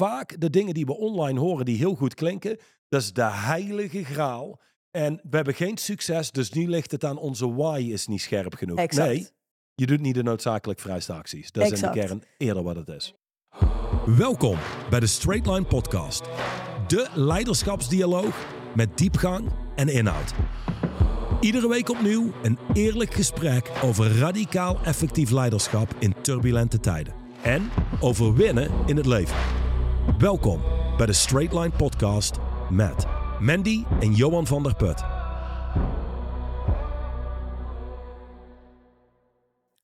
vaak de dingen die we online horen die heel goed klinken, dat is de heilige graal. En we hebben geen succes, dus nu ligt het aan onze why is niet scherp genoeg. Exact. Nee, je doet niet de noodzakelijk vrijste acties. Dat is in de kern eerder wat het is. Welkom bij de Straight Line Podcast. De leiderschapsdialoog met diepgang en inhoud. Iedere week opnieuw een eerlijk gesprek over radicaal effectief leiderschap in turbulente tijden. En over winnen in het leven. Welkom bij de Straight Line Podcast met Mandy en Johan van der Put.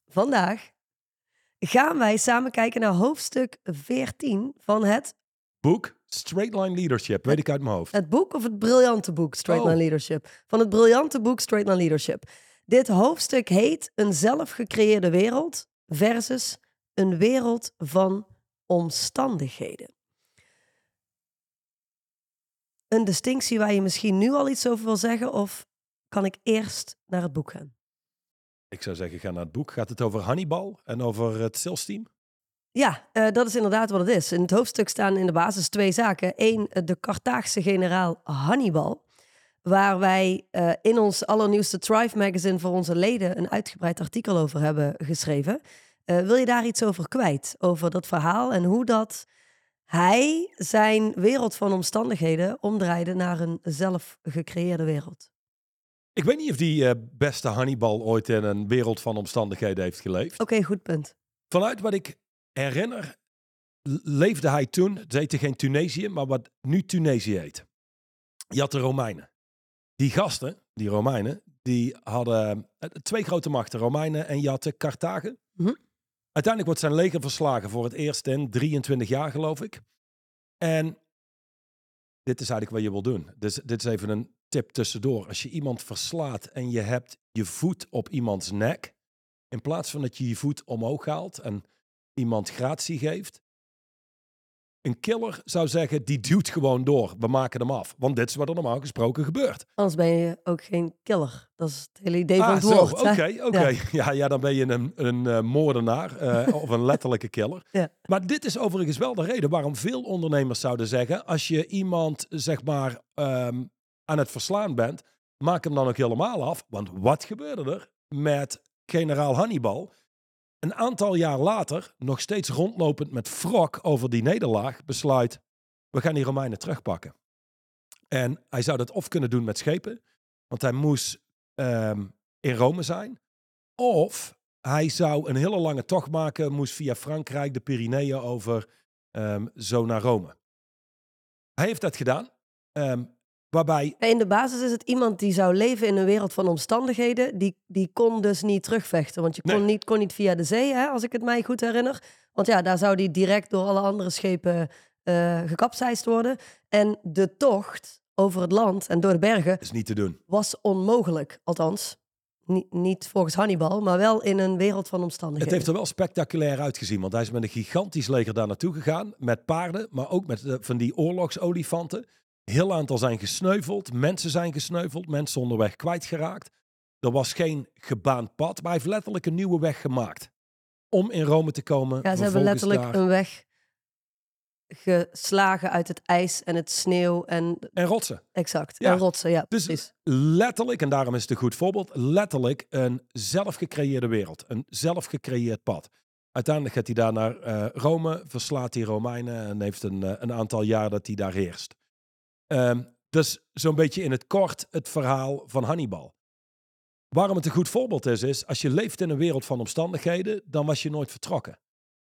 Vandaag gaan wij samen kijken naar hoofdstuk 14 van het, Boek Straight Line Leadership, weet ik uit mijn hoofd. het boek of het briljante boek Straight Oh. Line Leadership. Van het briljante boek Straight Line Leadership. Dit hoofdstuk heet Een zelfgecreëerde wereld versus een wereld van omstandigheden. Een distinctie waar je misschien nu al iets over wil zeggen of kan ik eerst naar het boek gaan? Ik zou zeggen, ga naar het boek. Gaat het over Hannibal en over het sales team? Ja, eh, dat is inderdaad wat het is. In het hoofdstuk staan in de basis twee zaken. Eén, eh, de Carthaagse generaal Hannibal. Waar wij eh, in ons allernieuwste Thrive magazine voor onze leden een uitgebreid artikel over hebben geschreven. Wil je daar iets over kwijt? Over dat verhaal en hoe dat hij zijn wereld van omstandigheden omdraaide naar een zelf gecreëerde wereld. Ik weet niet of die eh, beste Hannibal ooit in een wereld van omstandigheden heeft geleefd. Oké, goed punt. Vanuit wat ik herinner, leefde hij toen, het heette geen Tunesië, maar wat nu Tunesië heet. Je had de Romeinen. Die gasten, die Romeinen, die hadden eh, twee grote machten, Romeinen en je had de Carthagen. Mhm. Uiteindelijk wordt zijn leger verslagen voor het eerst in 23 jaar, geloof ik. En dit is eigenlijk wat je wil doen. Dus dit is even een tip tussendoor. Als je iemand verslaat en je hebt je voet op iemands nek, in plaats van dat je je voet omhoog haalt en iemand gratie geeft. Een killer zou zeggen, die duwt gewoon door. We maken hem af. Want dit is wat er normaal gesproken gebeurt. Anders ben je ook geen killer. Dat is het hele idee van Ah, het woord. oké, oké. Ja. Ja. Ja, dan ben je een, een eh, moordenaar eh, of een letterlijke killer. Ja. Maar dit is overigens wel de reden waarom veel ondernemers zouden zeggen... als je iemand, zeg maar, ehm, aan het verslaan bent... maak hem dan ook helemaal af. Want wat gebeurde er met generaal Hannibal... Een aantal jaar later, nog steeds rondlopend met wrok over die nederlaag, besluit: we gaan die Romeinen terugpakken. En hij zou dat of kunnen doen met schepen, want hij moest ehm, in Rome zijn. Of hij zou een hele lange tocht maken, moest via Frankrijk de Pyreneeën over, ehm, zo naar Rome. Hij heeft dat gedaan, ehm, waarbij In de basis is het iemand die zou leven in een wereld van omstandigheden. Die, die kon dus niet terugvechten. Want je kon, Nee. niet, kon niet via de zee, hè, als ik het mij goed herinner. Want ja, daar zou die direct door alle andere schepen eh gekapseist worden. En de tocht over het land en door de bergen is niet te doen. was onmogelijk. Althans, niet, niet volgens Hannibal, maar wel in een wereld van Het omstandigheden. heeft er wel spectaculair uitgezien, want hij is met een gigantisch leger daar naartoe gegaan. Met paarden, maar ook met eh, van die oorlogsolifanten. Heel aantal zijn gesneuveld, mensen zijn gesneuveld, mensen onderweg kwijtgeraakt. Er was geen gebaand pad, maar hij heeft letterlijk een nieuwe weg gemaakt. Om in Rome te komen. Ja, ze hebben letterlijk daar- een weg geslagen uit het ijs en het sneeuw en En rotsen. exact. Ja, En rotsen, ja, Dus precies. letterlijk, en daarom is het een goed voorbeeld, letterlijk een zelfgecreëerde wereld. Een zelfgecreëerd pad. Uiteindelijk gaat hij daar naar eh, Rome, verslaat die Romeinen en heeft een, eh, een aantal jaar dat hij daar heerst. Dus zo'n beetje in het kort het verhaal van Hannibal. Waarom het een goed voorbeeld is, is als je leeft in een wereld van omstandigheden, dan was je nooit vertrokken.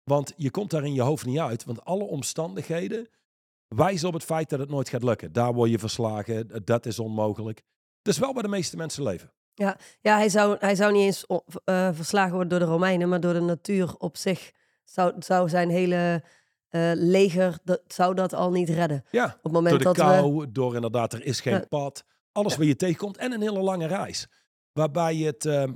Want je komt daar in je hoofd niet uit, want alle omstandigheden wijzen op het feit dat het nooit gaat lukken. Daar word je verslagen, dat is onmogelijk. Dat is wel waar de meeste mensen leven. Ja, hij, zou, hij zou niet eens eh, verslagen worden door de Romeinen, maar door de natuur op zich zou, zou zijn hele eh, leger, dat, zou dat al niet redden. Ja, Op het moment door de dat we... kou, door inderdaad, er is geen Ja. pad. Alles wat je tegenkomt en een hele lange reis. Waarbij je, het, ehm,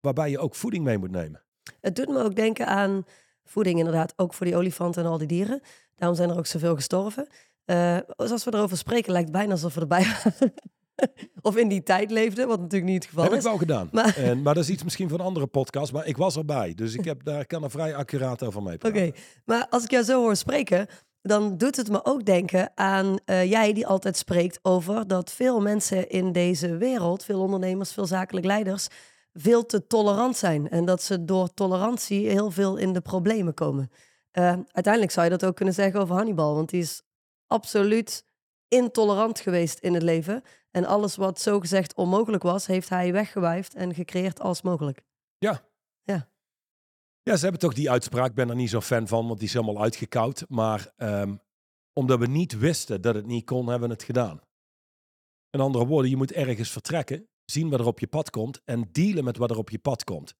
waarbij je ook voeding mee moet nemen. Het doet me ook denken aan voeding inderdaad, ook voor die olifanten en al die dieren. Daarom zijn er ook zoveel gestorven. Eh, als we erover spreken, lijkt het bijna alsof we erbij waren. of in die tijd leefden, wat natuurlijk niet het geval heb is. ik wel gedaan. Maar- En, maar dat is iets misschien van een andere podcast. Maar ik was erbij. Dus ik heb, daar kan er vrij accuraat over mee Oké, praten. maar als ik jou zo hoor spreken, dan doet het me ook denken aan eh, jij die altijd spreekt over dat veel mensen in deze wereld, veel ondernemers, veel zakelijk leiders, veel te tolerant zijn. En dat ze door tolerantie heel veel in de problemen komen. Uh, uiteindelijk zou je dat ook kunnen zeggen over Hannibal, want die is absoluut intolerant geweest in het leven. En alles wat zogezegd onmogelijk was, heeft hij weggewuifd en gecreëerd als mogelijk. Ja. Ja. Ja, ze hebben toch die uitspraak. Ik ben er niet zo'n fan van, want die is helemaal uitgekoud. Maar um, omdat we niet wisten dat het niet kon, hebben we het gedaan. In andere woorden, je moet ergens vertrekken, zien wat er op je pad komt en dealen met wat er op je pad komt.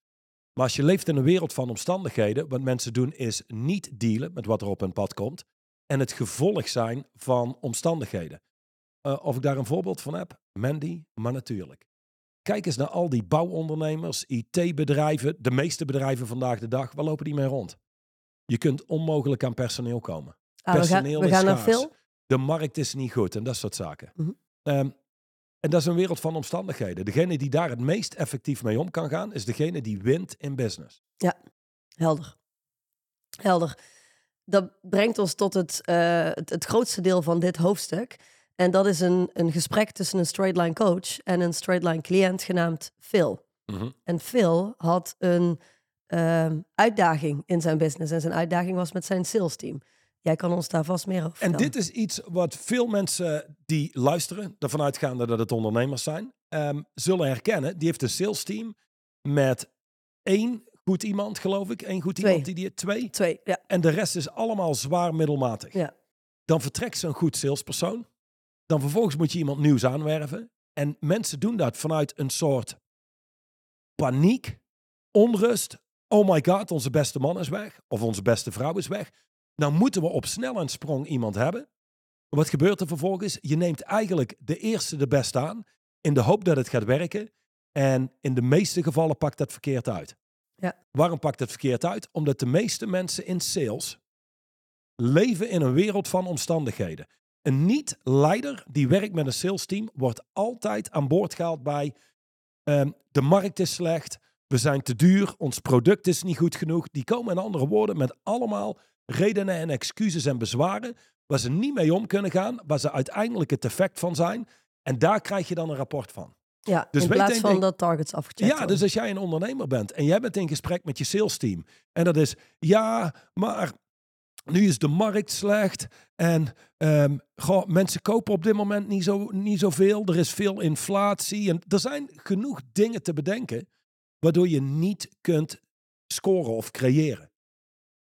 Maar als je leeft in een wereld van omstandigheden, wat mensen doen is niet dealen met wat er op hun pad komt en het gevolg zijn van omstandigheden. Uh, of ik daar een voorbeeld van heb? Mandy, maar natuurlijk. Kijk eens naar al die bouwondernemers, IT-bedrijven, de meeste bedrijven vandaag de dag. Waar lopen die mee rond? Je kunt onmogelijk aan personeel komen. Ah, personeel we gaan, we gaan is veel. De markt is niet goed en dat soort zaken. Mm -hmm. um, en dat is een wereld van omstandigheden. Degene die daar het meest effectief mee om kan gaan, is degene die wint in business. Ja, helder. Helder. Dat brengt ons tot het, uh, het, het grootste deel van dit hoofdstuk. En dat is een, een gesprek tussen een straight line coach en een straight line cliënt genaamd Phil. Mm -hmm. En Phil had een uh, uitdaging in zijn business. En zijn uitdaging was met zijn sales team. Jij kan ons daar vast meer over vertellen. En dit is iets wat veel mensen die luisteren, ervan uitgaande dat het ondernemers zijn, um, zullen herkennen. Die heeft een sales team met één goed iemand, geloof ik. Eén goed twee. iemand die die twee. Twee, ja. En de rest is allemaal zwaar middelmatig. Ja. Dan vertrekt een goed salespersoon. Dan vervolgens moet je iemand nieuws aanwerven. En mensen doen dat vanuit een soort paniek, onrust. Oh my god, onze beste man is weg. Of onze beste vrouw is weg. Nou moeten we op snel een sprong iemand hebben. Wat gebeurt er vervolgens? Je neemt eigenlijk de eerste de beste aan. In de hoop dat het gaat werken. En in de meeste gevallen pakt dat verkeerd uit. Ja. Waarom pakt het verkeerd uit? Omdat de meeste mensen in sales leven in een wereld van omstandigheden. Een niet-leider die werkt met een sales team wordt altijd aan boord gehaald bij um, de markt is slecht, we zijn te duur, ons product is niet goed genoeg. Die komen in andere woorden met allemaal redenen en excuses en bezwaren waar ze niet mee om kunnen gaan, waar ze uiteindelijk het effect van zijn. En daar krijg je dan een rapport van. Ja, dus in plaats van dat targets afgecheckt Ja, dus als jij een ondernemer bent en jij bent in gesprek met je sales team en dat is, ja, maar nu is de markt slecht en um, goh, mensen kopen op dit moment niet, zo, niet zoveel. Er is veel inflatie en er zijn genoeg dingen te bedenken waardoor je niet kunt scoren of creëren.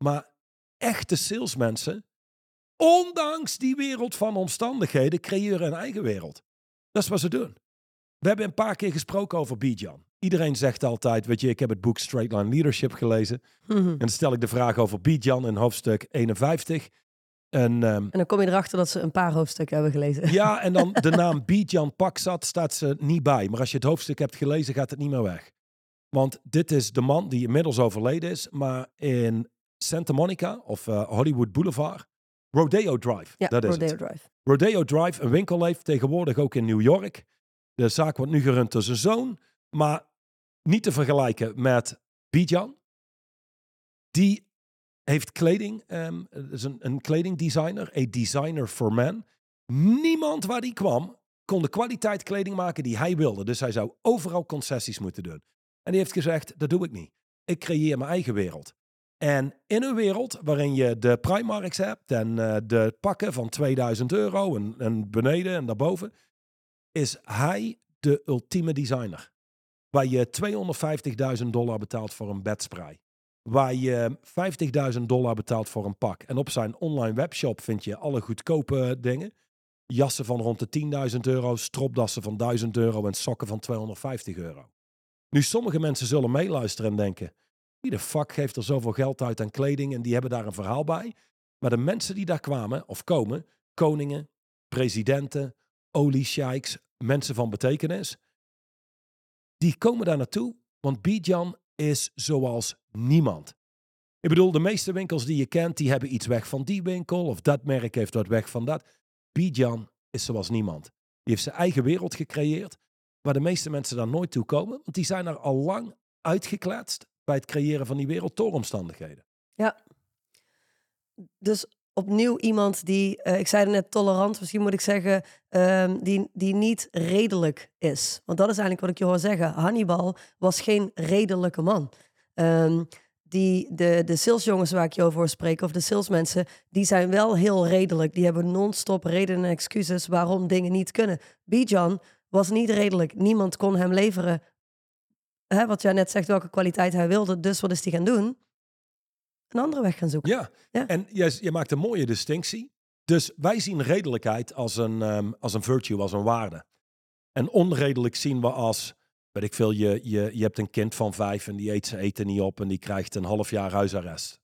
Maar echte salesmensen, ondanks die wereld van omstandigheden, creëren een eigen wereld. Dat is wat ze doen. We hebben een paar keer gesproken over Bijan. Iedereen zegt altijd, weet je, ik heb het boek Straight Line Leadership gelezen. Mm -hmm. En dan stel ik de vraag over Bijan in hoofdstuk 51. En, um, en dan kom je erachter dat ze een paar hoofdstukken hebben gelezen. Ja, en dan de naam Bijan Paksat staat ze niet bij. Maar als je het hoofdstuk hebt gelezen, gaat het niet meer weg. Want dit is de man die inmiddels overleden is, maar in Santa Monica of uh, Hollywood Boulevard. Rodeo Drive, ja, dat is Rodeo het. Drive. Rodeo Drive, een winkel heeft tegenwoordig ook in New York. De zaak wordt nu gerund door zijn zoon, maar niet te vergelijken met Bijan. Die heeft kleding, um, is een, een kledingdesigner, een designer for men. Niemand waar die kwam kon de kwaliteit kleding maken die hij wilde. Dus hij zou overal concessies moeten doen. En die heeft gezegd, dat doe ik niet. Ik creëer mijn eigen wereld. En in een wereld waarin je de Primarks hebt en uh, de pakken van 2000 euro en, en beneden en daarboven, is hij de ultieme designer. Waar je 250.000 dollar betaalt voor een bedspray. Waar je 50.000 dollar betaalt voor een pak. En op zijn online webshop vind je alle goedkope dingen. Jassen van rond de 10.000 euro, stropdassen van 1000 euro en sokken van 250 euro. Nu, sommige mensen zullen meeluisteren en denken: wie de fuck geeft er zoveel geld uit aan kleding en die hebben daar een verhaal bij? Maar de mensen die daar kwamen of komen, koningen, presidenten, oliesheiks, mensen van betekenis, die komen daar naartoe, want Bijan is zoals niemand. Ik bedoel, de meeste winkels die je kent, die hebben iets weg van die winkel of dat merk heeft wat weg van dat. Bijan is zoals niemand. Die heeft zijn eigen wereld gecreëerd, waar de meeste mensen daar nooit toe komen, want die zijn er al lang uitgekletst bij het creëren van die wereld door omstandigheden. Ja. Dus opnieuw iemand die, eh, ik zei net tolerant, misschien moet ik zeggen, ehm, die, die niet redelijk is. Want dat is eigenlijk wat ik je hoor zeggen. Hannibal was geen redelijke man. Ehm, die, de, de salesjongens waar ik je over spreken, of de salesmensen, die zijn wel heel redelijk. Die hebben non-stop redenen en excuses waarom dingen niet kunnen. Bijan was niet redelijk. Niemand kon hem leveren hè, wat jij net zegt, welke kwaliteit hij wilde. Dus wat is hij gaan doen? Een andere weg gaan zoeken. Ja, Ja. en je, je maakt een mooie distinctie. Dus wij zien redelijkheid als een, ehm, als een virtue, als een waarde. En onredelijk zien we als, weet ik veel, je, je, je hebt een kind van vijf en die eet zijn eten niet op en die krijgt een half jaar huisarrest.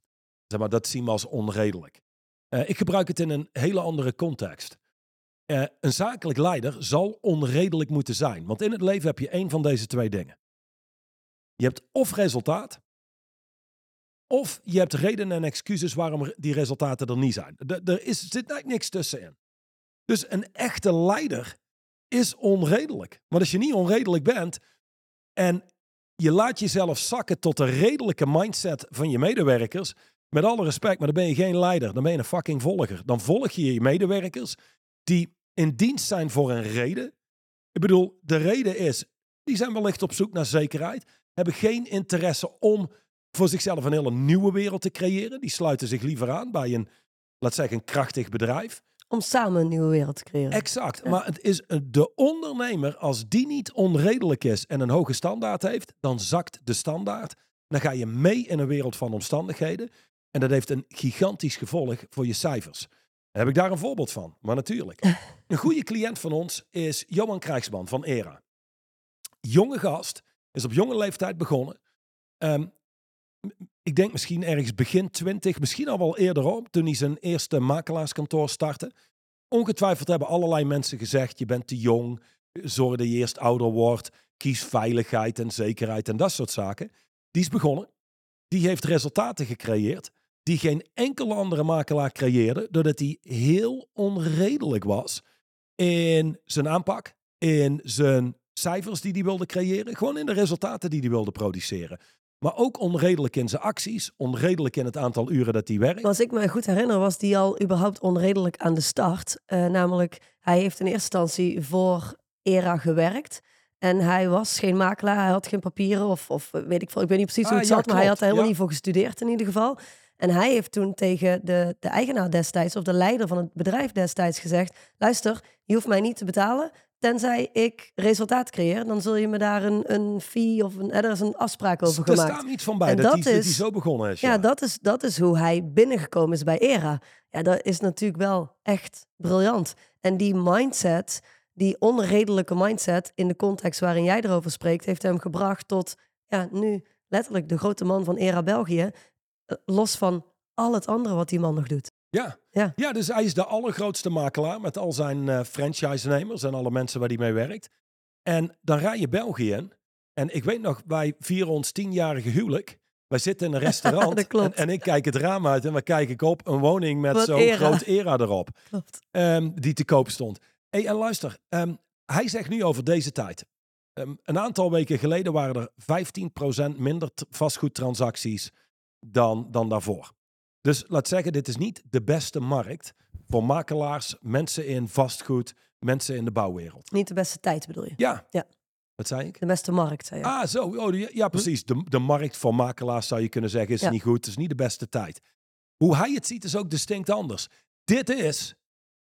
Zeg maar, dat zien we als onredelijk. Eh, ik gebruik het in een hele andere context. Eh, een zakelijk leider zal onredelijk moeten zijn. Want in het leven heb je één van deze twee dingen. Je hebt of resultaat, of je hebt redenen en excuses waarom die resultaten er niet zijn. Er, er is, zit niks tussenin. Dus een echte leider is onredelijk. Want als je niet onredelijk bent en je laat jezelf zakken tot de redelijke mindset van je medewerkers, met alle respect, maar dan ben je geen leider. Dan ben je een fucking volger. Dan volg je je medewerkers die in dienst zijn voor een reden. Ik bedoel, de reden is, die zijn wellicht op zoek naar zekerheid, hebben geen interesse om voor zichzelf een hele nieuwe wereld te creëren. Die sluiten zich liever aan bij een, laat zeggen, een krachtig bedrijf. Om samen een nieuwe wereld te creëren. Exact. Ja. Maar het is een- de ondernemer, als die niet onredelijk is en een hoge standaard heeft, dan zakt de standaard. Dan ga je mee in een wereld van omstandigheden. En dat heeft een gigantisch gevolg voor je cijfers. Heb ik daar een voorbeeld van. Maar natuurlijk. Een goede cliënt van ons is Johan Krijgsman van ERA. Jonge gast, is op jonge leeftijd begonnen. Ehm, ik denk misschien ergens begin 20, misschien al wel eerder op, toen hij zijn eerste makelaarskantoor startte. Ongetwijfeld hebben allerlei mensen gezegd: je bent te jong, zorg dat je eerst ouder wordt, kies veiligheid en zekerheid en dat soort zaken. Die is begonnen. Die heeft resultaten gecreëerd die geen enkele andere makelaar creëerde, doordat hij heel onredelijk was in zijn aanpak, in zijn cijfers die hij wilde creëren, gewoon in de resultaten die hij wilde produceren. Maar ook onredelijk in zijn acties, onredelijk in het aantal uren dat hij werkt. Als ik me goed herinner, was die al überhaupt onredelijk aan de start. Eh, namelijk, hij heeft in eerste instantie voor ERA gewerkt. En hij was geen makelaar, hij had geen papieren of, of weet ik veel. Ik weet niet precies hoe Ah, het ja, zat, maar hij had er helemaal ja. niet voor gestudeerd in ieder geval. En hij heeft toen tegen de, de eigenaar destijds, of de leider van het bedrijf destijds gezegd... luister, je hoeft mij niet te betalen, tenzij ik resultaat creëer. Dan zul je me daar een, een fee of een, er is een afspraak over er gemaakt. staat niet van bij En dat, dat is- zo begonnen is. Ja, dat is, dat is hoe hij binnengekomen is bij ERA. Ja, dat is natuurlijk wel echt briljant. En die mindset, die onredelijke mindset in de context waarin jij erover spreekt, heeft hem gebracht tot ja, nu letterlijk de grote man van ERA België. eh, Los van al het andere wat die man nog doet. Ja. Ja. ja, dus hij is de allergrootste makelaar met al zijn franchise-nemers en alle mensen waar hij mee werkt. En dan rij je België in. En ik weet nog, wij vieren ons tienjarige huwelijk. Wij zitten in een restaurant. En, en ik kijk het raam uit en we kijken ik op een woning met zo'n groot era erop. Klopt. ehm, die te koop stond. Hey, en luister, ehm, hij zegt nu over deze tijd. Ehm, een aantal weken geleden waren er 15% minder vastgoedtransacties dan, dan daarvoor. Dus laat zeggen, dit is niet de beste markt voor makelaars, mensen in vastgoed, mensen in de bouwwereld. Niet de beste tijd bedoel je? Ja. Ja. Wat zei ik? De beste markt, zei je. Ah, zo. Oh, ja, ja, precies. De, de markt voor makelaars zou je kunnen zeggen is Ja. niet goed. Het is niet de beste tijd. Hoe hij het ziet is ook distinct anders. Dit is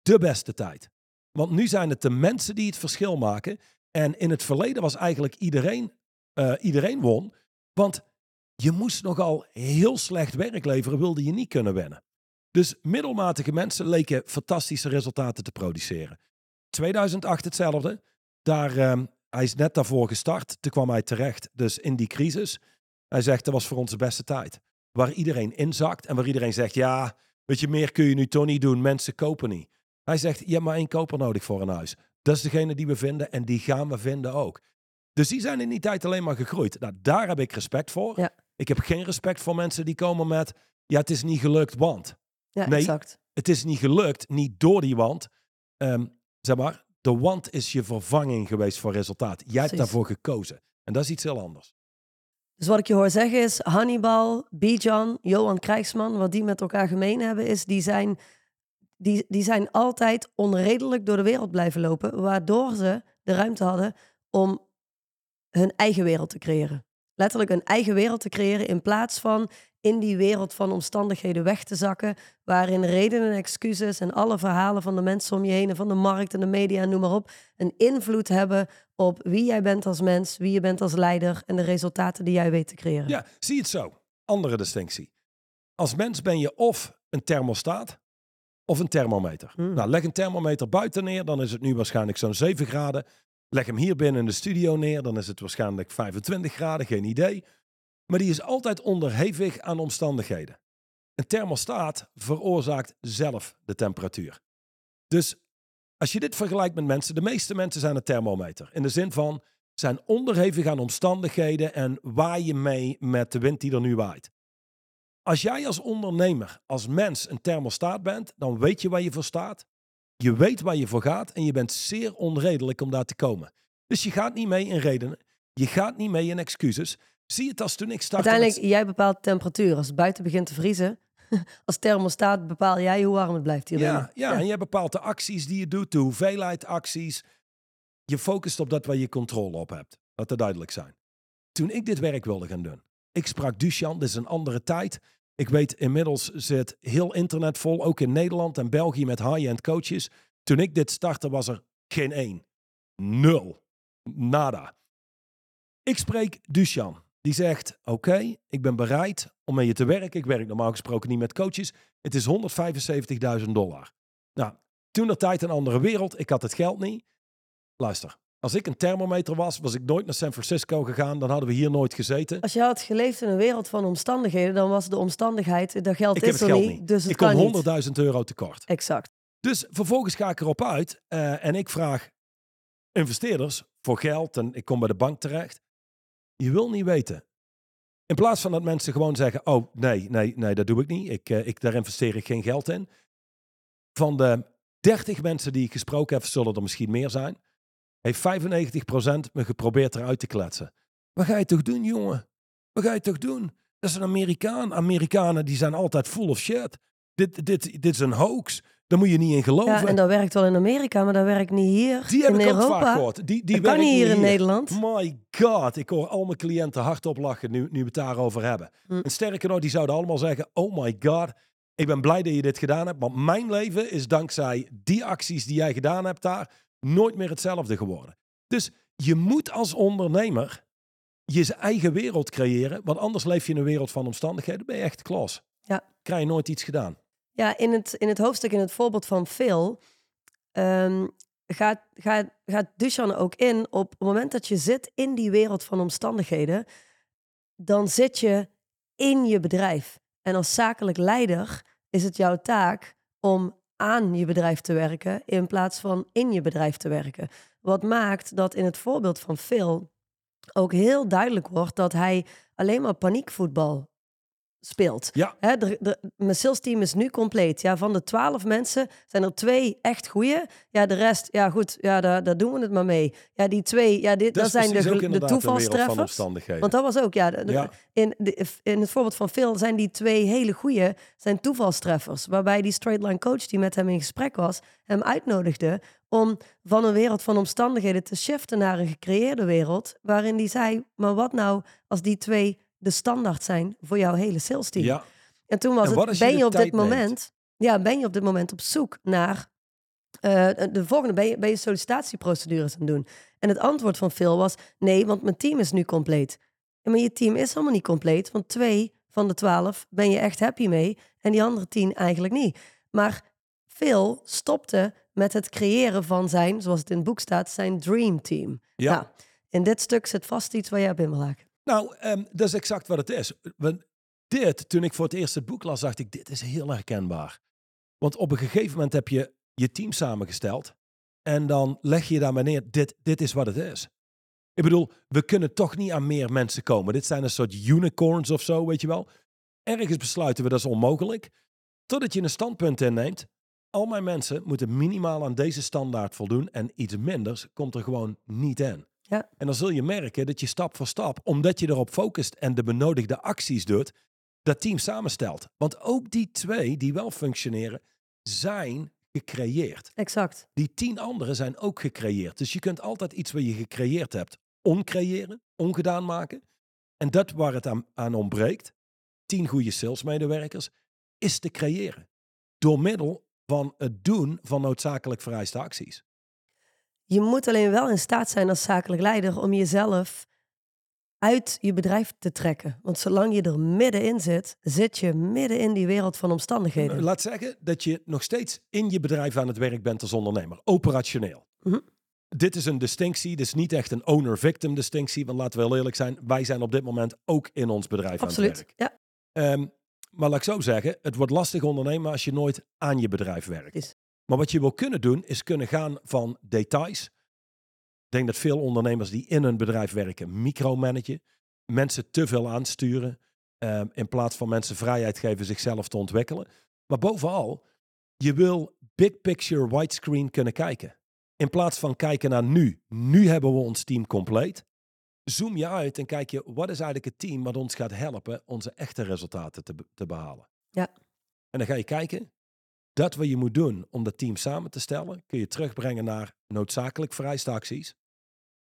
de beste tijd. Want nu zijn het de mensen die het verschil maken. En in het verleden was eigenlijk iedereen, eh, iedereen won. Want je moest nogal heel slecht werk leveren, wilde je niet kunnen winnen. Dus middelmatige mensen leken fantastische resultaten te produceren. 2008 hetzelfde. Daar, ehm, hij is net daarvoor gestart. Toen kwam hij terecht, dus in die crisis. Hij zegt, dat was voor ons de beste tijd. Waar iedereen inzakt en waar iedereen zegt, ja, weet je, meer kun je nu toch niet doen. Mensen kopen niet. Hij zegt, je hebt maar één koper nodig voor een huis. Dat is degene die we vinden en die gaan we vinden ook. Dus die zijn in die tijd alleen maar gegroeid. Nou, daar heb ik respect voor. Ja. Ik heb geen respect voor mensen die komen met, ja, het is niet gelukt, want. ja, nee. exact. Het is niet gelukt, niet door die want. Ehm, zeg maar, de want is je vervanging geweest voor resultaat. Jij hebt daarvoor gekozen. En dat is iets heel anders. Dus wat ik je hoor zeggen is, Hannibal, Bijan, Johan Krijgsman, wat die met elkaar gemeen hebben, is die zijn, die, die zijn altijd onredelijk door de wereld blijven lopen, waardoor ze de ruimte hadden om hun eigen wereld te creëren. Letterlijk een eigen wereld te creëren in plaats van in die wereld van omstandigheden weg te zakken, waarin redenen en excuses en alle verhalen van de mensen om je heen en van de markt en de media en noem maar op, een invloed hebben op wie jij bent als mens, wie je bent als leider en de resultaten die jij weet te creëren. Ja, zie het zo. Andere distinctie. Als mens ben je of een thermostaat of een thermometer. Hmm. Nou, leg een thermometer buiten neer, dan is het nu waarschijnlijk zo'n 7 graden. Leg hem hier binnen in de studio neer, dan is het waarschijnlijk 25 graden, geen idee. Maar die is altijd onderhevig aan omstandigheden. Een thermostaat veroorzaakt zelf de temperatuur. Dus als je dit vergelijkt met mensen, de meeste mensen zijn een thermometer. In de zin van, zijn onderhevig aan omstandigheden en waai je mee met de wind die er nu waait. Als jij als ondernemer, als mens een thermostaat bent, dan weet je waar je voor staat. Je weet waar je voor gaat en je bent zeer onredelijk om daar te komen. Dus je gaat niet mee in redenen. Je gaat niet mee in excuses. Zie het als toen ik startte. Uiteindelijk, jij bepaalt de temperatuur. Als het buiten begint te vriezen, als thermostaat bepaal jij hoe warm het blijft hier Ja, binnen. ja, en jij bepaalt de acties die je doet, de hoeveelheid acties. Je focust op dat waar je controle op hebt. Laat dat duidelijk zijn. Toen ik dit werk wilde gaan doen, ik sprak Duchan, dit is een andere tijd. Ik weet, inmiddels zit heel internet vol, ook in Nederland en België met high-end coaches. Toen ik dit startte was er geen één. Nul. Nada. Ik spreek Duchan. Die zegt, oké, ik ben bereid om met je te werken. Ik werk normaal gesproken niet met coaches. Het is 175.000 dollar. Nou, toen de tijd een andere wereld. Ik had het geld niet. Luister, als ik een thermometer was, was ik nooit naar San Francisco gegaan. Dan hadden we hier nooit gezeten. Als je had geleefd in een wereld van omstandigheden, dan was de omstandigheid, dat geld Ik is er niet, dus het Ik kom 100.000 euro tekort. Exact. Dus vervolgens ga ik erop uit eh, en ik vraag investeerders voor geld en ik kom bij de bank terecht. Je wil niet weten. In plaats van dat mensen gewoon zeggen, oh nee, nee, nee, dat doe ik niet. Ik, eh, ik, daar investeer ik geen geld in. Van de 30 mensen die ik gesproken heb, zullen er misschien meer zijn, heeft 95% me geprobeerd eruit te kletsen. Wat ga je toch doen, jongen? Wat ga je toch doen? Dat is een Amerikaan. Amerikanen die zijn altijd full of shit. Dit, dit, dit is een hoax. Daar moet je niet in geloven. Ja, en dat werkt wel in Amerika, maar dat werkt niet hier Die heb in ik ook Europa. vaak gehoord. Die, die dat kan niet hier in Nederland. My god, ik hoor al mijn cliënten hardop lachen nu, nu we het daarover hebben. Hm. En sterker nog, die zouden allemaal zeggen, oh my god, ik ben blij dat je dit gedaan hebt. Want mijn leven is dankzij die acties die jij gedaan hebt daar nooit meer hetzelfde geworden. Dus je moet als ondernemer je eigen wereld creëren. Want anders leef je in een wereld van omstandigheden. ben je echt klas. Ja. Krijg je nooit iets gedaan. Ja, in het, in het hoofdstuk, in het voorbeeld van Phil, ehm, gaat, gaat, gaat Dusan ook in op het moment dat je zit in die wereld van omstandigheden, dan zit je in je bedrijf. En als zakelijk leider is het jouw taak om aan je bedrijf te werken in plaats van in je bedrijf te werken. Wat maakt dat in het voorbeeld van Phil ook heel duidelijk wordt dat hij alleen maar paniekvoetbal speelt. Ja. Hè, de, de, mijn sales team is nu compleet. Ja, van de twaalf mensen zijn er twee echt goeie. Ja, de rest, ja goed, ja, daar, daar doen we het maar mee. Ja, die twee, ja, dit, dat, zijn de, de toevalstreffers. Want dat was ook, ja, de- de- Ja. In, de, in het voorbeeld van Phil zijn die twee hele goeie, zijn toevalstreffers. Waarbij die straight line coach die met hem in gesprek was, hem uitnodigde om van een wereld van omstandigheden te shiften naar een gecreëerde wereld. Waarin die zei, maar wat nou als die twee de standaard zijn voor jouw hele sales team? ja. En toen was En het, je ben de je op dit neemt? moment, ja, ben je op dit moment op zoek naar eh, de volgende, ben je, ben je sollicitatieprocedures aan het doen? En het antwoord van Phil was, nee, want mijn team is nu compleet. Ja, maar je team is helemaal niet compleet, want twee van de twaalf ben je echt happy mee en die andere tien eigenlijk niet. Maar Phil stopte met het creëren van zijn, zoals het in het boek staat, zijn dream team. Ja. Nou, in dit stuk zit vast iets waar jij op in wil haken. Nou, ehm, dat is exact wat het is. Want dit, toen ik voor het eerst het boek las, dacht ik, dit is heel herkenbaar. Want op een gegeven moment heb je je team samengesteld en dan leg je daar maar neer, dit, dit is wat het is. Ik bedoel, we kunnen toch niet aan meer mensen komen. Dit zijn een soort unicorns of zo, weet je wel. Ergens besluiten we dat is onmogelijk. Totdat je een standpunt inneemt. Al mijn mensen moeten minimaal aan deze standaard voldoen en iets minders komt er gewoon niet in. Ja. En dan zul je merken dat je stap voor stap, omdat je erop focust en de benodigde acties doet, dat team samenstelt. Want ook die twee die wel functioneren, zijn gecreëerd. Exact. Die tien anderen zijn ook gecreëerd. Dus je kunt altijd iets wat je gecreëerd hebt, oncreëren, ongedaan maken. En dat waar het aan, aan ontbreekt, tien goede salesmedewerkers, is te creëren. Door middel van het doen van noodzakelijk vereiste acties. Je moet alleen wel in staat zijn als zakelijk leider om jezelf uit je bedrijf te trekken. Want zolang je er middenin zit, zit je midden in die wereld van omstandigheden. Laat zeggen dat je nog steeds in je bedrijf aan het werk bent als ondernemer, operationeel. Mhm. Dit is een distinctie, dit is niet echt een owner-victim distinctie, want laten we heel eerlijk zijn, wij zijn op dit moment ook in ons bedrijf aan het Absoluut. werk. Ja, Ehm, maar laat ik zo zeggen, het wordt lastig ondernemen als je nooit aan je bedrijf werkt. Is. Maar wat je wil kunnen doen, is kunnen gaan van details. Ik denk dat veel ondernemers die in een bedrijf werken, micromanagen, mensen te veel aansturen, ehm, in plaats van mensen vrijheid geven zichzelf te ontwikkelen. Maar bovenal, je wil big picture widescreen kunnen kijken. In plaats van kijken naar nu. Nu hebben we ons team compleet zoom je uit en kijk je, wat is eigenlijk het team wat ons gaat helpen onze echte resultaten te, te behalen. Ja. En dan ga je kijken, dat wat je moet doen om dat team samen te stellen, kun je terugbrengen naar noodzakelijk vereiste acties.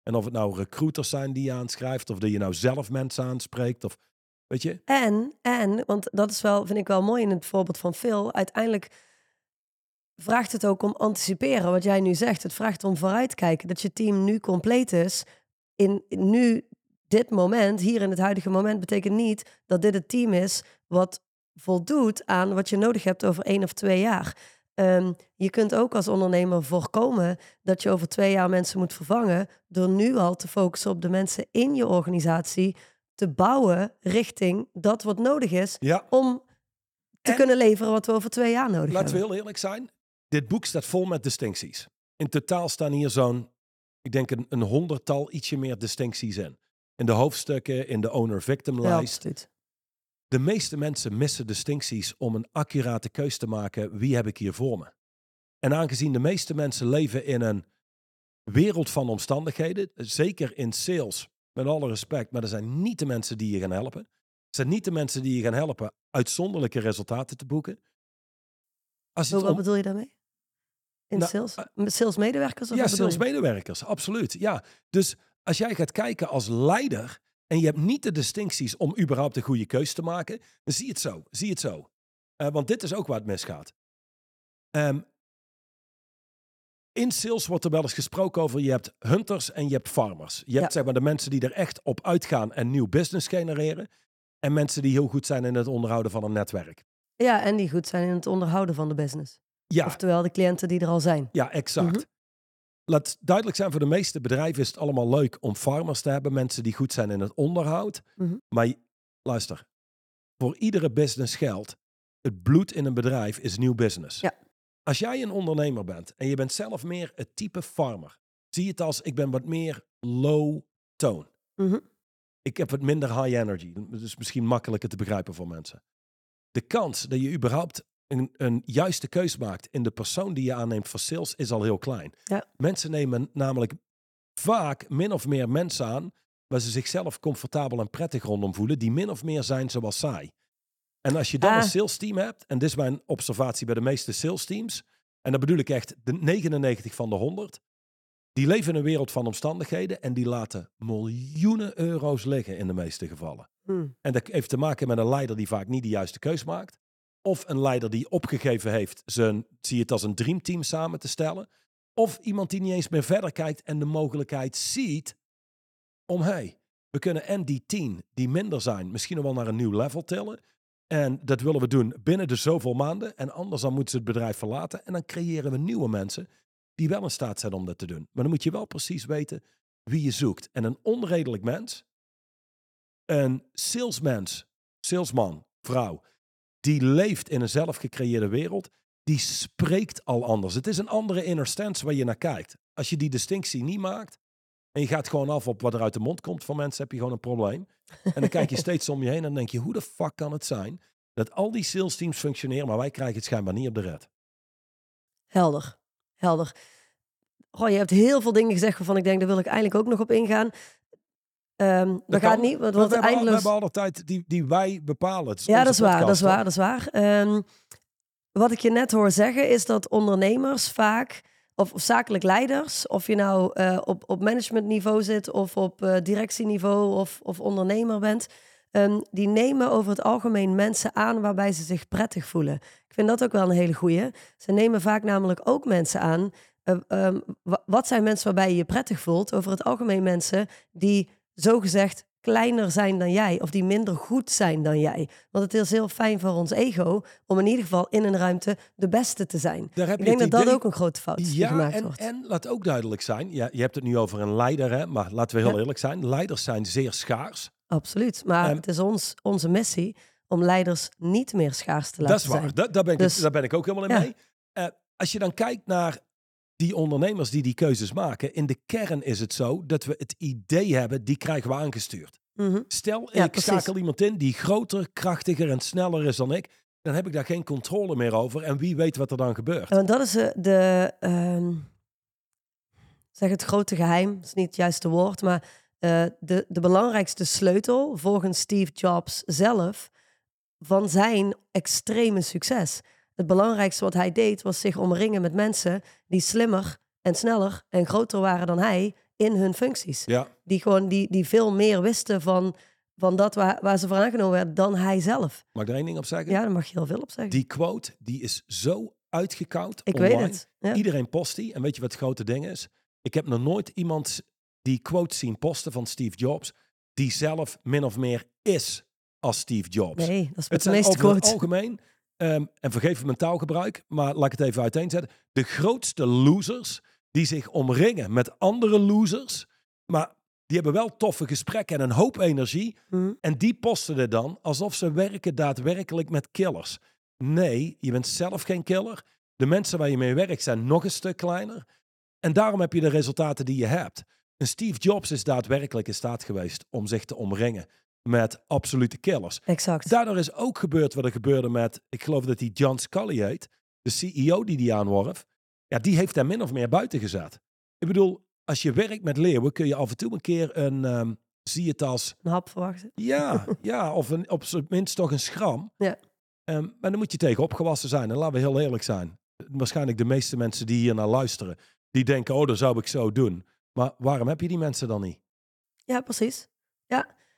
En of het nou recruiters zijn die je aanschrijft, of dat je nou zelf mensen aanspreekt, of weet je. En, en, want dat is wel, vind ik wel mooi in het voorbeeld van Phil. Uiteindelijk vraagt het ook om anticiperen, wat jij nu zegt. Het vraagt om vooruitkijken, dat je team nu compleet is. In, in nu, dit moment, hier in het huidige moment, betekent niet dat dit het team is wat voldoet aan wat je nodig hebt over één of twee jaar. Ehm, je kunt ook als ondernemer voorkomen dat je over twee jaar mensen moet vervangen door nu al te focussen op de mensen in je organisatie te bouwen richting dat wat nodig is Ja, om te En- kunnen leveren wat we over twee jaar nodig laten we hebben. heel eerlijk zijn. Dit boek staat vol met distincties. In totaal staan hier zo'n, ik denk een, een honderdtal, ietsje meer distincties in. In de hoofdstukken, in de owner-victim Ja. De meeste mensen missen distincties om een accurate keus te maken. Wie heb ik hier voor me? En aangezien de meeste mensen leven in een wereld van omstandigheden, zeker in sales, met alle respect, maar dat zijn niet de mensen die je gaan helpen. Het zijn niet de mensen die je gaan helpen uitzonderlijke resultaten te boeken. Als Wat om, bedoel je daarmee? In Nou, sales? Met salesmedewerkers? Of ja, salesmedewerkers, absoluut. Ja. Dus als jij gaat kijken als leider en je hebt niet de distincties om überhaupt een goede keus te maken, dan zie je het zo. Zie het zo. Eh, want dit is ook waar het misgaat. Ehm, in sales wordt er wel eens gesproken over je hebt hunters en je hebt farmers. Je hebt zeg maar de mensen die er echt op uitgaan en nieuw business genereren. En mensen die heel goed zijn in het onderhouden van een netwerk. Ja, en die goed zijn in het onderhouden van de business. Ja, Oftewel de cliënten die er al zijn. Ja, exact. Mhm. Laat duidelijk zijn, voor de meeste bedrijven is het allemaal leuk om farmers te hebben, mensen die goed zijn in het onderhoud. Mhm. Maar luister, voor iedere business geldt, het bloed in een bedrijf is nieuw business. Ja. Als jij een ondernemer bent en je bent zelf meer het type farmer, zie het als ik ben wat meer low tone. Mhm. Ik heb wat minder high energy. Is misschien makkelijker te begrijpen voor mensen. De kans dat je überhaupt een, een juiste keus maakt in de persoon die je aanneemt voor sales is al heel klein. Ja. Mensen nemen namelijk vaak min of meer mensen aan waar ze zichzelf comfortabel en prettig rondom voelen, die min of meer zijn zoals zij. En als je dan Ah. een sales team hebt, en dit is mijn observatie bij de meeste sales teams, en dat bedoel ik echt de 99 van de 100, die leven in een wereld van omstandigheden en die laten miljoenen euro's liggen in de meeste gevallen. Hm. En dat heeft te maken met een leider die vaak niet de juiste keus maakt. Of een leider die opgegeven heeft zijn, zie het als een dreamteam samen te stellen. Of iemand die niet eens meer verder kijkt en de mogelijkheid ziet om, hey, we kunnen en die tien die minder zijn misschien wel naar een nieuw level tillen. En dat willen we doen binnen de zoveel maanden. En anders dan moeten ze het bedrijf verlaten. En dan creëren we nieuwe mensen die wel in staat zijn om dat te doen. Maar dan moet je wel precies weten wie je zoekt. En een onredelijk mens, een salesmens, salesman, vrouw, die leeft in een zelfgecreëerde wereld, die spreekt al anders. Het is een andere inner stance waar je naar kijkt. Als je die distinctie niet maakt en je gaat gewoon af op wat er uit de mond komt van mensen, heb je gewoon een probleem. En dan kijk je steeds om je heen en dan denk je, hoe de fuck kan het zijn dat al die sales teams functioneren, maar wij krijgen het schijnbaar niet op de red. Helder. Helder. goh, je hebt heel veel dingen gezegd waarvan ik denk, daar wil ik eigenlijk ook nog op ingaan. Dat, Dat gaat kan. niet, want We hebben, al- we hebben alle tijd die, die wij bepalen. Het is Ja, dat is waar, dat is waar, dat is waar. Ehm, wat ik je net hoor zeggen is dat ondernemers vaak, of, of zakelijk leiders, of je nou eh, op, op managementniveau zit of op eh, directieniveau of, of ondernemer bent, ehm, die nemen over het algemeen mensen aan waarbij ze zich prettig voelen. Ik vind dat ook wel een hele goeie. Ze nemen vaak namelijk ook mensen aan. eh, wa- wat zijn mensen waarbij je je prettig voelt? Over het algemeen mensen die zogezegd kleiner zijn dan jij of die minder goed zijn dan jij. Want het is heel fijn voor ons ego om in ieder geval in een ruimte de beste te zijn. Daar heb Ik denk dat dat ook een grote fout is die gemaakt en, wordt. en laat ook duidelijk zijn. Ja, je hebt het nu over een leider, hè, maar laten we heel Ja. eerlijk zijn. Leiders zijn zeer schaars. Absoluut. Maar Ehm, het is ons, onze missie om leiders niet meer schaars te laten Dat is waar. zijn. Da- daar, ben ik, Dus- daar ben ik ook helemaal in Ja. mee. Eh, als je dan kijkt naar die ondernemers die die keuzes maken. In de kern is het zo dat we het idee hebben, die krijgen we aangestuurd. Mhm. Stel, Ja, ik precies. schakel iemand in die groter, krachtiger en sneller is dan ik. Dan heb ik daar geen controle meer over. En wie weet wat er dan gebeurt. Want dat is eh, de, ehm, zeg het grote geheim, dat is niet het juiste woord, maar eh, de, de belangrijkste sleutel volgens Steve Jobs zelf van zijn extreme succes. Het belangrijkste wat hij deed was zich omringen met mensen die slimmer en sneller en groter waren dan hij in hun functies. Ja, Die gewoon die, die veel meer wisten van, van dat waar, waar ze voor aangenomen werden dan hij zelf. mag ik er één ding op zeggen? Ja, daar mag je heel veel op zeggen. Die quote, die is zo uitgekoud Ik online. weet het. Ja. Iedereen post die. En weet je wat het grote ding is? Ik heb nog nooit iemand die quote zien posten van Steve Jobs, die zelf min of meer is als Steve Jobs. Nee, dat is het meeste algemeen, ehm, en vergeef me mijn taalgebruik, maar laat ik het even uiteenzetten. De grootste losers die zich omringen met andere losers, maar die hebben wel toffe gesprekken en een hoop energie. Mhm. En die posten het dan alsof ze werken daadwerkelijk met killers. Nee, je bent zelf geen killer. De mensen waar je mee werkt zijn nog een stuk kleiner. En daarom heb je de resultaten die je hebt. En Steve Jobs is daadwerkelijk in staat geweest om zich te omringen met absolute killers. Exact. Daardoor is ook gebeurd wat er gebeurde met, ik geloof dat hij John Scully heet, de CEO die die aanworf. Ja, die heeft hem min of meer buiten gezet. Ik bedoel, als je werkt met leeuwen kun je af en toe een keer een, ehm, zie het als Een hap verwachten. ja, ja, of een, op zijn minst toch een schram. Ja. Ehm, maar dan moet je tegen opgewassen zijn. En laten we heel eerlijk zijn. Waarschijnlijk de meeste mensen die hier naar luisteren, die denken, oh, dat zou ik zo doen. Maar waarom heb je die mensen dan niet? Ja, precies.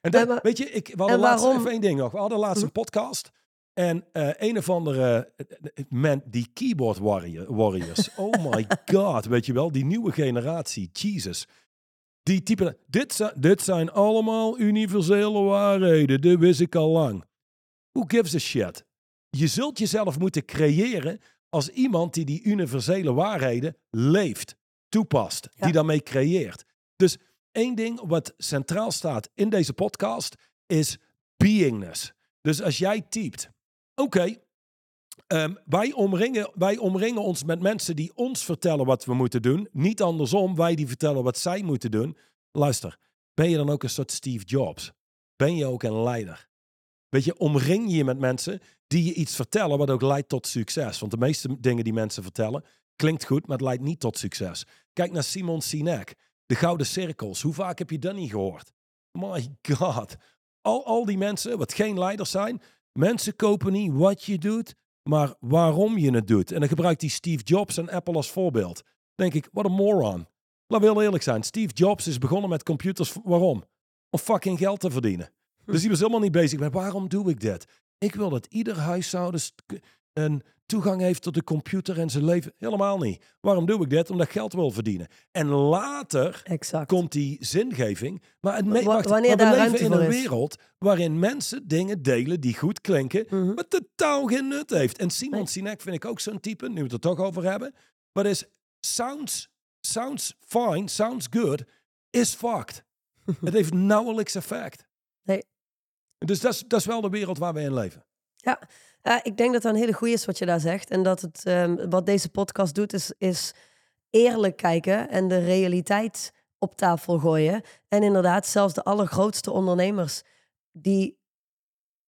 En dat, weet je, ik, we hadden en laatst waarom- even één ding nog. We hadden laatst een podcast. En eh, een of andere eh, man, die keyboard warrior, warriors. Oh my god, weet je wel, die nieuwe generatie, Jesus. Die typen, dit zijn, dit zijn allemaal universele waarheden, dit wist ik al lang. Who gives a shit? Je zult jezelf moeten creëren als iemand die die universele waarheden leeft, toepast, Ja. die daarmee creëert. Dus één ding wat centraal staat in deze podcast is beingness. Dus als jij typt, oké, ehm, wij, omringen, wij omringen ons met mensen die ons vertellen wat we moeten doen, niet andersom, wij die vertellen wat zij moeten doen. Luister, ben je dan ook een soort Steve Jobs? Ben je ook een leider? Weet je, omring je met mensen die je iets vertellen wat ook leidt tot succes. Want de meeste dingen die mensen vertellen, klinkt goed, maar het leidt niet tot succes. Kijk naar Simon Sinek, de Gouden Cirkels. Hoe vaak heb je dat niet gehoord? My god. Al, al die mensen, wat geen leiders zijn, mensen kopen niet wat je doet, maar waarom je het doet. En dan gebruikt hij Steve Jobs en Apple als voorbeeld. Dan denk ik, wat een moron. Laten we heel eerlijk zijn. Steve Jobs is begonnen met computers. Waarom? Om fucking geld te verdienen. Dus hij was helemaal niet bezig met waarom doe ik dit? Ik wil dat ieder huishouden een toegang heeft tot de computer en zijn leven. Helemaal niet. Waarom doe ik dit? Omdat ik geld wil verdienen. En later Exact. komt die zingeving. Maar, het Wa- wacht, wanneer maar we leven in een is. wereld waarin mensen dingen delen die goed klinken, Mhm. maar totaal geen nut heeft. En Simon Nee. Sinek vind ik ook zo'n type, nu we het er toch over hebben. Maar is sounds, sounds fine, sounds good, is fucked. het heeft nauwelijks effect. Nee. Dus dat is, dat is wel de wereld waar we in leven. Ja, eh, ik denk dat dat een hele goede is wat je daar zegt. En dat het, ehm, wat deze podcast doet, is, is eerlijk kijken en de realiteit op tafel gooien. En inderdaad, zelfs de allergrootste ondernemers, die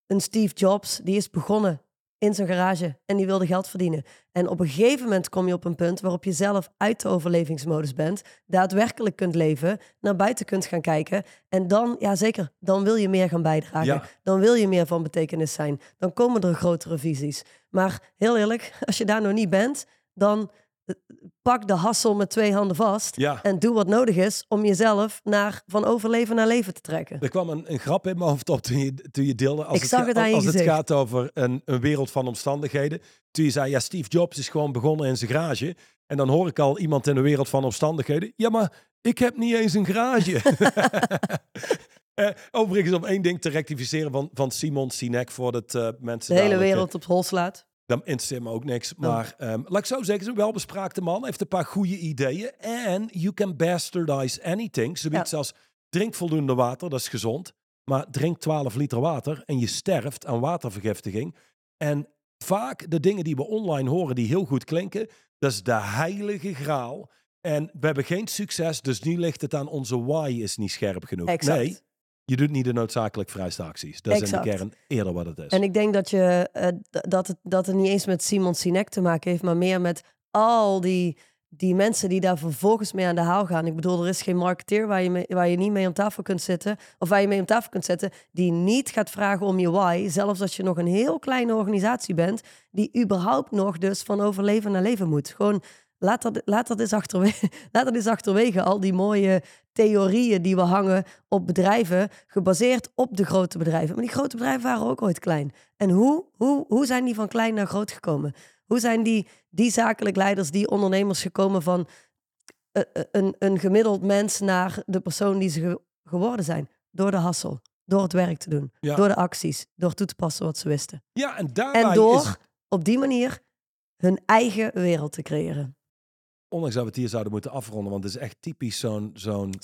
een Steve Jobs, die is begonnen in zijn garage en die wilde geld verdienen. En op een gegeven moment kom je op een punt waarop je zelf uit de overlevingsmodus bent, daadwerkelijk kunt leven, naar buiten kunt gaan kijken. En dan, ja zeker, dan wil je meer gaan bijdragen. Ja. Dan wil je meer van betekenis zijn. Dan komen er grotere visies. Maar heel eerlijk, als je daar nog niet bent, dan pak de hassel met twee handen vast. Ja. En doe wat nodig is om jezelf naar, van overleven naar leven te trekken. Er kwam een, een grap in mijn hoofd op toen je, toen je deelde. Als Ik zag ga- het Als het gaat over een, een wereld van omstandigheden. Toen je zei, ja, Steve Jobs is gewoon begonnen in zijn garage. En dan hoor ik al iemand in een wereld van omstandigheden. Ja, maar ik heb niet eens een garage. Eh, overigens om één ding te rectificeren van, van Simon Sinek voordat eh mensen De hele dadelijk, eh, wereld op hol slaat. Dan interesseert me ook niks. Oh. Maar ehm, laat ik zo zeggen, is een welbespraakte man. Heeft een paar goede ideeën. En you can bastardize anything. Zoiets als drink voldoende water, dat is gezond. Maar drink 12 liter water en je sterft aan watervergiftiging. En vaak de dingen die we online horen die heel goed klinken, dat is de heilige graal. En we hebben geen succes, dus nu ligt het aan onze why is niet scherp genoeg. Exact. Nee, je doet niet de noodzakelijk vrijste acties. Dat is in de kern eerder wat het is. En ik denk dat, je, eh, dat, het, dat het niet eens met Simon Sinek te maken heeft, maar meer met al die, die mensen die daar vervolgens mee aan de haal gaan. Ik bedoel, er is geen marketeer waar je, mee, waar je niet mee om tafel kunt zitten, of waar je mee om tafel kunt zetten, die niet gaat vragen om je why, zelfs als je nog een heel kleine organisatie bent, die überhaupt nog dus van overleven naar leven moet. Gewoon laat dat, laat dat, eens, achterwege, laat dat eens achterwege, al die mooie theorieën die we hangen op bedrijven, gebaseerd op de grote bedrijven. Maar die grote bedrijven waren ook ooit klein. En hoe, hoe, hoe zijn die van klein naar groot gekomen? Hoe zijn die, die zakelijk leiders, die ondernemers gekomen van eh, eh, een, een gemiddeld mens naar de persoon die ze ge- geworden zijn? Door de hassel, door het werk te doen, Ja. door de acties, door toe te passen wat ze wisten. ja, en daarbij En door is op die manier hun eigen wereld te creëren. Ondanks dat we het hier zouden moeten afronden, want het is echt typisch zo'n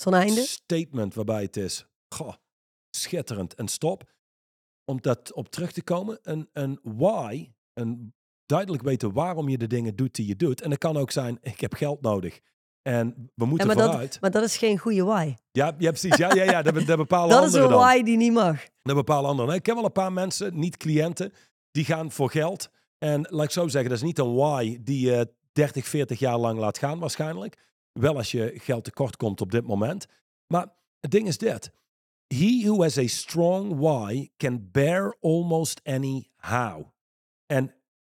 einde. statement waarbij het is, goh, schitterend en stop. Om dat op terug te komen, een, een why, een duidelijk weten waarom je de dingen doet die je doet. En dat kan ook zijn, ik heb geld nodig. En we moeten Ja, maar, vooruit. dat, maar dat is geen goede why. Ja, ja, precies. Ja, ja, ja, dat, be- dat bepalen Dat is anderen een dan. why die niet mag. Dat bepalen anderen. Ik ken wel een paar mensen, niet cliënten, die gaan voor geld. En laat ik zo zeggen, dat is niet een why die je 30, 40 jaar lang laat gaan waarschijnlijk. Wel als je geld tekort komt op dit moment. Maar het ding is dit. He who has a strong why can bear almost any how. En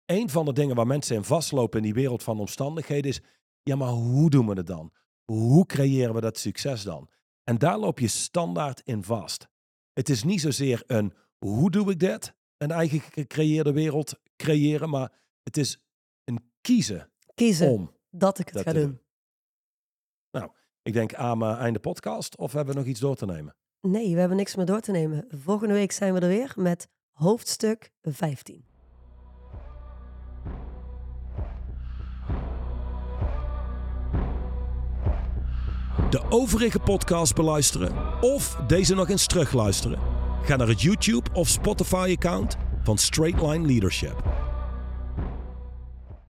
een van de dingen waar mensen in vastlopen in die wereld van omstandigheden is, ja maar hoe doen we het dan? Hoe creëren we dat succes dan? En daar loop je standaard in vast. Het is niet zozeer een hoe doe ik dit? Een eigen gecreëerde wereld creëren, maar het is een kiezen Kiezen om. dat ik het dat ga doen. doen. Ik denk aan mijn einde podcast of hebben we nog iets door te nemen? Nee, we hebben niks meer door te nemen. Volgende week zijn we er weer met hoofdstuk 15. De overige podcast beluisteren of deze nog eens terugluisteren? Ga naar het YouTube of Spotify account van Straightline Leadership.